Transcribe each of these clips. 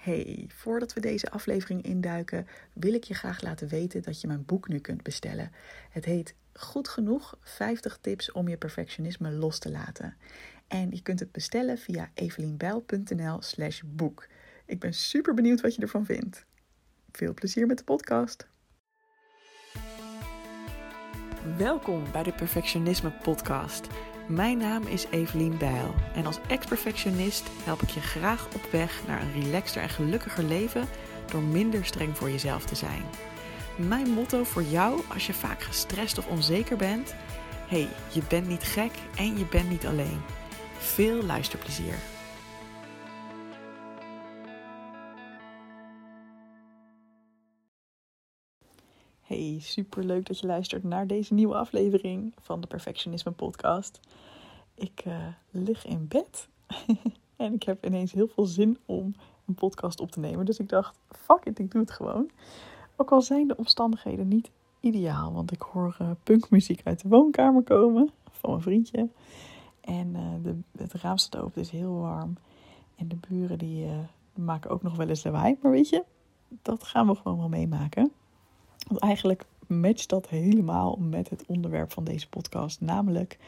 Hey, voordat we deze aflevering induiken, wil ik je graag laten weten dat je mijn boek nu kunt bestellen. Het heet Goed genoeg 50 tips om je perfectionisme los te laten. En je kunt het bestellen via evelienbijl.nl/slash boek. Ik ben super benieuwd wat je ervan vindt. Veel plezier met de podcast. Welkom bij de Perfectionisme Podcast. Mijn naam is Evelien Bijl en als ex-perfectionist help ik je graag op weg naar een relaxter en gelukkiger leven door minder streng voor jezelf te zijn. Mijn motto voor jou als je vaak gestrest of onzeker bent: hey, je bent niet gek en je bent niet alleen. Veel luisterplezier. Hey, super leuk dat je luistert naar deze nieuwe aflevering van de Perfectionisme Podcast. Ik uh, lig in bed en ik heb ineens heel veel zin om een podcast op te nemen. Dus ik dacht, fuck it, ik doe het gewoon. Ook al zijn de omstandigheden niet ideaal, want ik hoor uh, punkmuziek uit de woonkamer komen van mijn vriendje. En uh, de, het raam staat open, het is heel warm. En de buren die maken ook nog wel eens lawaai. Maar weet je, dat gaan we gewoon wel meemaken. Want eigenlijk matcht dat helemaal met het onderwerp van deze podcast, namelijk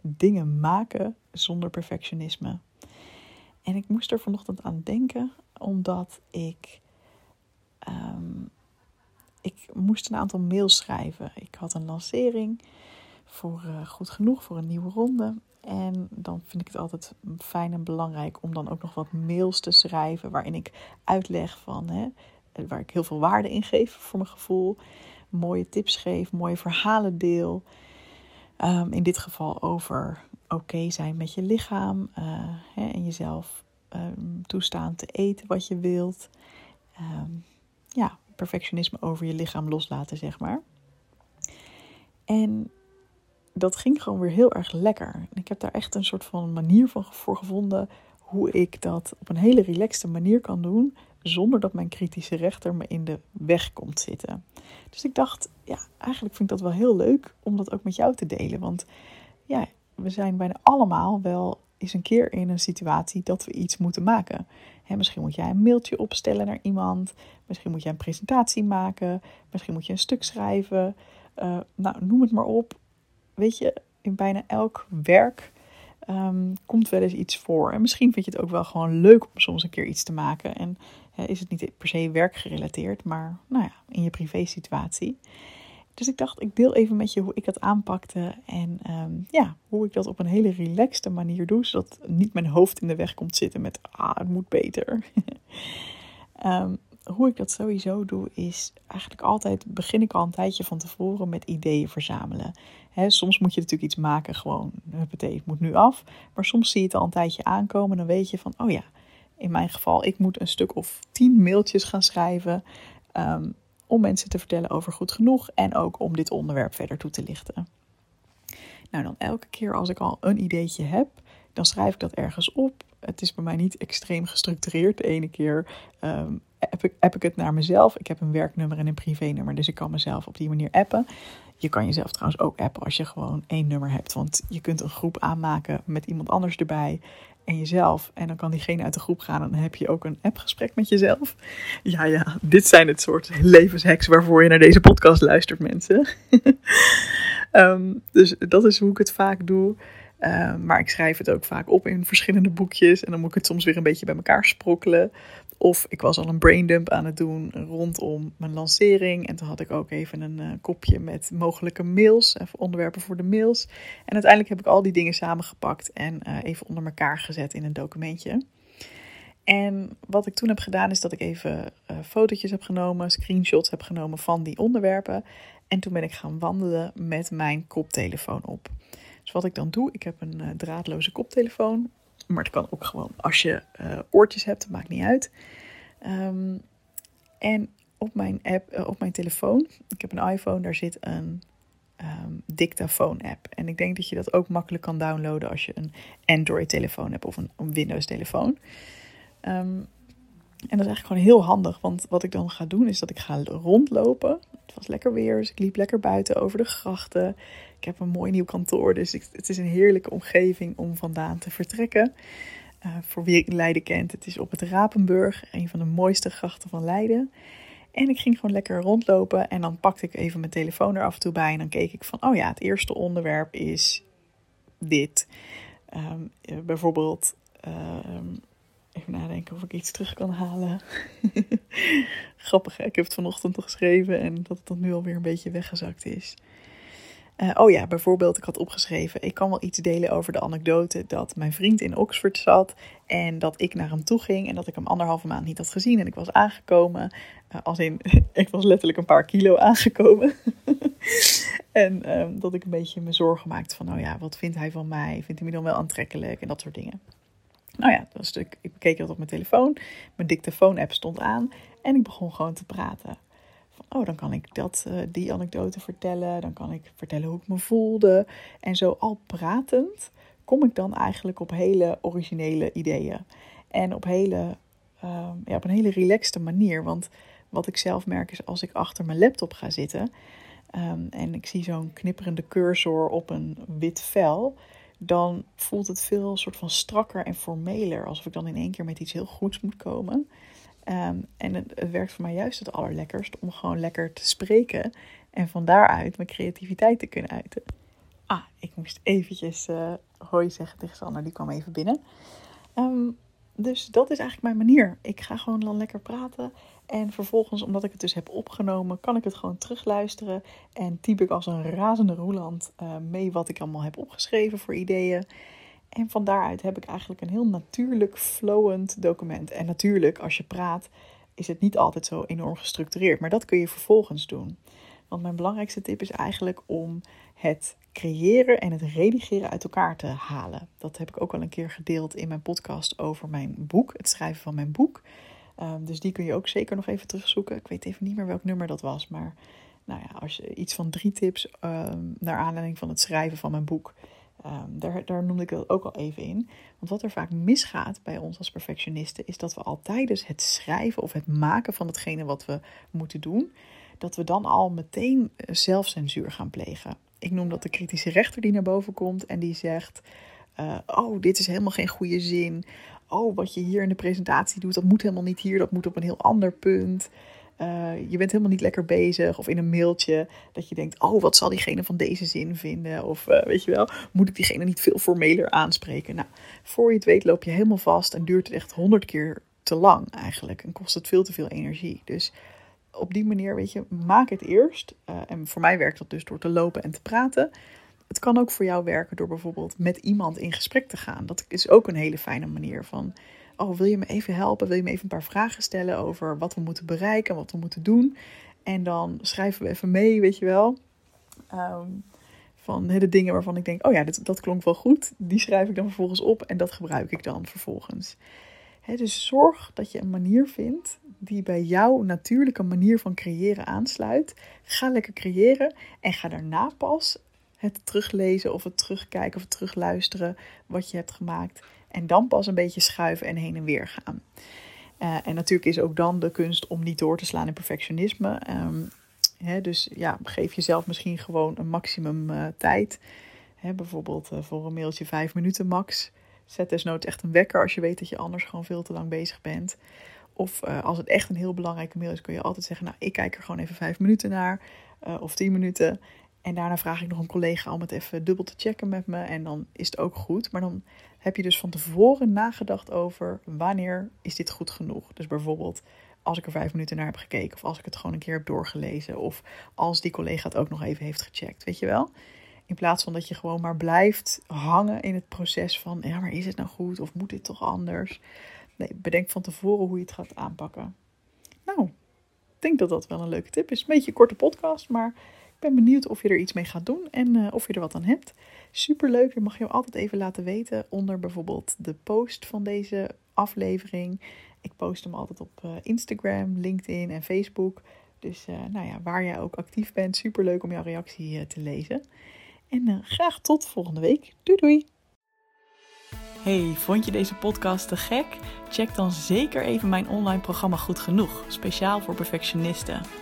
dingen maken zonder perfectionisme. En ik moest er vanochtend aan denken, omdat ik, um, ik moest een aantal mails schrijven. Ik had een lancering voor uh, Goed Genoeg, voor een nieuwe ronde. En dan vind ik het altijd fijn en belangrijk om dan ook nog wat mails te schrijven waarin ik uitleg van, hè, waar ik heel veel waarde in geef voor mijn gevoel. Mooie tips geef, mooie verhalen deel. Um, in dit geval over oké zijn met je lichaam uh, hè, en jezelf um, toestaan te eten wat je wilt. Um, ja, perfectionisme over je lichaam loslaten, zeg maar. En dat ging gewoon weer heel erg lekker. Ik heb daar echt een soort van manier van voor gevonden hoe ik dat op een hele relaxte manier kan doen, zonder dat mijn kritische rechter me in de weg komt zitten. Dus ik dacht, ja, eigenlijk vind ik dat wel heel leuk om dat ook met jou te delen. Want ja, we zijn bijna allemaal wel eens een keer in een situatie dat we iets moeten maken. misschien moet jij een mailtje opstellen naar iemand. Misschien moet jij een presentatie maken. Misschien moet je een stuk schrijven. Uh, nou, noem het maar op. Weet je, in bijna elk werk um, komt wel eens iets voor. En misschien vind je het ook wel gewoon leuk om soms een keer iets te maken. En is het niet per se werkgerelateerd, maar nou ja, in je privé situatie. Dus ik dacht, ik deel even met je hoe ik dat aanpakte. En um, ja, hoe ik dat op een hele relaxte manier doe. Zodat niet mijn hoofd in de weg komt zitten met, ah, het moet beter. um, hoe ik dat sowieso doe, is eigenlijk altijd begin ik al een tijdje van tevoren met ideeën verzamelen. soms moet je natuurlijk iets maken, gewoon, het moet nu af. Maar soms zie je het al een tijdje aankomen en dan weet je van, oh ja, in mijn geval, ik moet een stuk of tien mailtjes gaan schrijven. Um, om mensen te vertellen over goed genoeg en ook om dit onderwerp verder toe te lichten. Nou, dan elke keer als ik al een ideetje heb, dan schrijf ik dat ergens op. Het is bij mij niet extreem gestructureerd. De ene keer um, app, ik, app ik het naar mezelf. Ik heb een werknummer en een privénummer, dus ik kan mezelf op die manier appen. Je kan jezelf trouwens ook appen als je gewoon één nummer hebt. Want je kunt een groep aanmaken met iemand anders erbij en jezelf. En dan kan diegene uit de groep gaan en dan heb je ook een appgesprek met jezelf. Ja, ja, dit zijn het soort levenshacks waarvoor je naar deze podcast luistert, mensen. um, dus dat is hoe ik het vaak doe. Um, maar ik schrijf het ook vaak op in verschillende boekjes. En dan moet ik het soms weer een beetje bij elkaar sprokkelen. Of ik was al een braindump aan het doen rondom mijn lancering. En toen had ik ook even een uh, kopje met mogelijke mails, even onderwerpen voor de mails. En uiteindelijk heb ik al die dingen samengepakt en uh, even onder elkaar gezet in een documentje. En wat ik toen heb gedaan is dat ik even uh, fotootjes heb genomen, screenshots heb genomen van die onderwerpen. En toen ben ik gaan wandelen met mijn koptelefoon op. Dus wat ik dan doe, ik heb een draadloze koptelefoon maar het kan ook gewoon als je uh, oortjes hebt, dat maakt niet uit. Um, en op mijn app, uh, op mijn telefoon, ik heb een iPhone, daar zit een um, dictafoon-app. En ik denk dat je dat ook makkelijk kan downloaden als je een Android-telefoon hebt of een, een Windows-telefoon. Um, en dat is eigenlijk gewoon heel handig, want wat ik dan ga doen is dat ik ga rondlopen. Het was lekker weer, dus ik liep lekker buiten over de grachten. Ik heb een mooi nieuw kantoor, dus het is een heerlijke omgeving om vandaan te vertrekken. voor wie Leiden kent, het is op het Rapenburg, een van de mooiste grachten van Leiden. En ik ging gewoon lekker rondlopen en dan pakte ik even mijn telefoon er af en toe bij. En dan keek ik van, oh ja, het eerste onderwerp is dit. Ehm, bijvoorbeeld, ehm, even nadenken of ik iets terug kan halen. Grappig, hè? ik heb het vanochtend al geschreven en dat het dan nu alweer een beetje weggezakt is. Uh, oh ja, bijvoorbeeld, ik had opgeschreven: ik kan wel iets delen over de anekdote dat mijn vriend in Oxford zat en dat ik naar hem toe ging en dat ik hem anderhalve maand niet had gezien en ik was aangekomen. Uh, als in, ik was letterlijk een paar kilo aangekomen. en um, dat ik een beetje me zorgen maakte van: nou ja, wat vindt hij van mij? Vindt hij me dan wel aantrekkelijk en dat soort dingen. Nou ja, dat was ik, bekeek dat op mijn telefoon. Mijn dictafoon-app stond aan en ik begon gewoon te praten. Van, oh, dan kan ik dat, uh, die anekdote vertellen. Dan kan ik vertellen hoe ik me voelde. En zo al pratend kom ik dan eigenlijk op hele originele ideeën. En op, hele, uh, ja, op een hele relaxte manier. Want wat ik zelf merk is als ik achter mijn laptop ga zitten... Um, en ik zie zo'n knipperende cursor op een wit vel dan voelt het veel soort van strakker en formeler. Alsof ik dan in één keer met iets heel goeds moet komen. Ehm, en het, werkt voor mij juist het allerlekkerst om gewoon lekker te spreken. En van daaruit mijn creativiteit te kunnen uiten. Ah, ik moest eventjes uh, hoi zeggen tegen Sander. Die kwam even binnen. Ehm, dus dat is eigenlijk mijn manier. Ik ga gewoon dan lekker praten. En vervolgens, omdat ik het dus heb opgenomen, kan ik het gewoon terugluisteren. En typ ik als een razende roeland uh, mee wat ik allemaal heb opgeschreven voor ideeën. En van daaruit heb ik eigenlijk een heel natuurlijk, flowend document. En natuurlijk, als je praat, is het niet altijd zo enorm gestructureerd. Maar dat kun je vervolgens doen. Want mijn belangrijkste tip is eigenlijk om het creëren en het redigeren uit elkaar te halen. Dat heb ik ook al een keer gedeeld in mijn podcast over mijn boek, het schrijven van mijn boek. Um, dus die kun je ook zeker nog even terugzoeken. Ik weet even niet meer welk nummer dat was, maar nou ja, als je iets van drie tips um, naar aanleiding van het schrijven van mijn boek. Um, daar, daar noemde ik dat ook al even in. Want wat er vaak misgaat bij ons als perfectionisten, is dat we al tijdens het schrijven of het maken van hetgene wat we moeten doen, dat we dan al meteen eh, zelfcensuur gaan plegen. Ik noem dat de kritische rechter die naar boven komt en die zegt: uh, Oh, dit is helemaal geen goede zin oh, wat je hier in de presentatie doet, dat moet helemaal niet hier, dat moet op een heel ander punt. Uh, je bent helemaal niet lekker bezig. Of in een mailtje dat je denkt, oh, wat zal diegene van deze zin vinden? Of uh, weet je wel, moet ik diegene niet veel formeler aanspreken? Nou, voor je het weet loop je helemaal vast en duurt het echt honderd keer te lang eigenlijk. En kost het veel te veel energie. Dus op die manier, weet je, maak het eerst. Uh, en voor mij werkt dat dus door te lopen en te praten. Het kan ook voor jou werken door bijvoorbeeld met iemand in gesprek te gaan. Dat is ook een hele fijne manier van. Oh, wil je me even helpen? Wil je me even een paar vragen stellen over wat we moeten bereiken, wat we moeten doen? En dan schrijven we even mee, weet je wel. Um, van de dingen waarvan ik denk, oh ja, dat, dat klonk wel goed. Die schrijf ik dan vervolgens op en dat gebruik ik dan vervolgens. dus zorg dat je een manier vindt die bij jouw natuurlijke manier van creëren aansluit. Ga lekker creëren en ga daarna pas het teruglezen of het terugkijken of het terugluisteren wat je hebt gemaakt. En dan pas een beetje schuiven en heen en weer gaan. Uh, en natuurlijk is ook dan de kunst om niet door te slaan in perfectionisme. Um, hè, dus ja, geef jezelf misschien gewoon een maximum uh, tijd. Hè, bijvoorbeeld uh, voor een mailtje vijf minuten max. Zet desnoods echt een wekker als je weet dat je anders gewoon veel te lang bezig bent. Of als het echt een heel belangrijke mail is, kun je altijd zeggen: Nou, ik kijk er gewoon even vijf minuten naar. of tien minuten. En daarna vraag ik nog een collega om het even dubbel te checken met me. En dan is het ook goed. Maar dan heb je dus van tevoren nagedacht over wanneer is dit goed genoeg. Dus bijvoorbeeld als ik er vijf minuten naar heb gekeken. Of als ik het gewoon een keer heb doorgelezen. Of als die collega het ook nog even heeft gecheckt. Weet je wel? In plaats van dat je gewoon maar blijft hangen in het proces van... Ja, maar is het nou goed? Of moet dit toch anders? Nee, bedenk van tevoren hoe je het gaat aanpakken. Nou, ik denk dat dat wel een leuke tip is. Een beetje een korte podcast, maar ben benieuwd of je er iets mee gaat doen en uh, of je er wat aan hebt. Superleuk, dat mag je altijd even laten weten onder bijvoorbeeld de post van deze aflevering. Ik post hem altijd op uh, Instagram, LinkedIn en Facebook. Dus uh, nou ja, waar jij ook actief bent, superleuk om jouw reactie te lezen. En graag tot volgende week. Doei doei! Hey, vond je deze podcast te gek? Check dan zeker even mijn online programma Goed Genoeg, speciaal voor perfectionisten.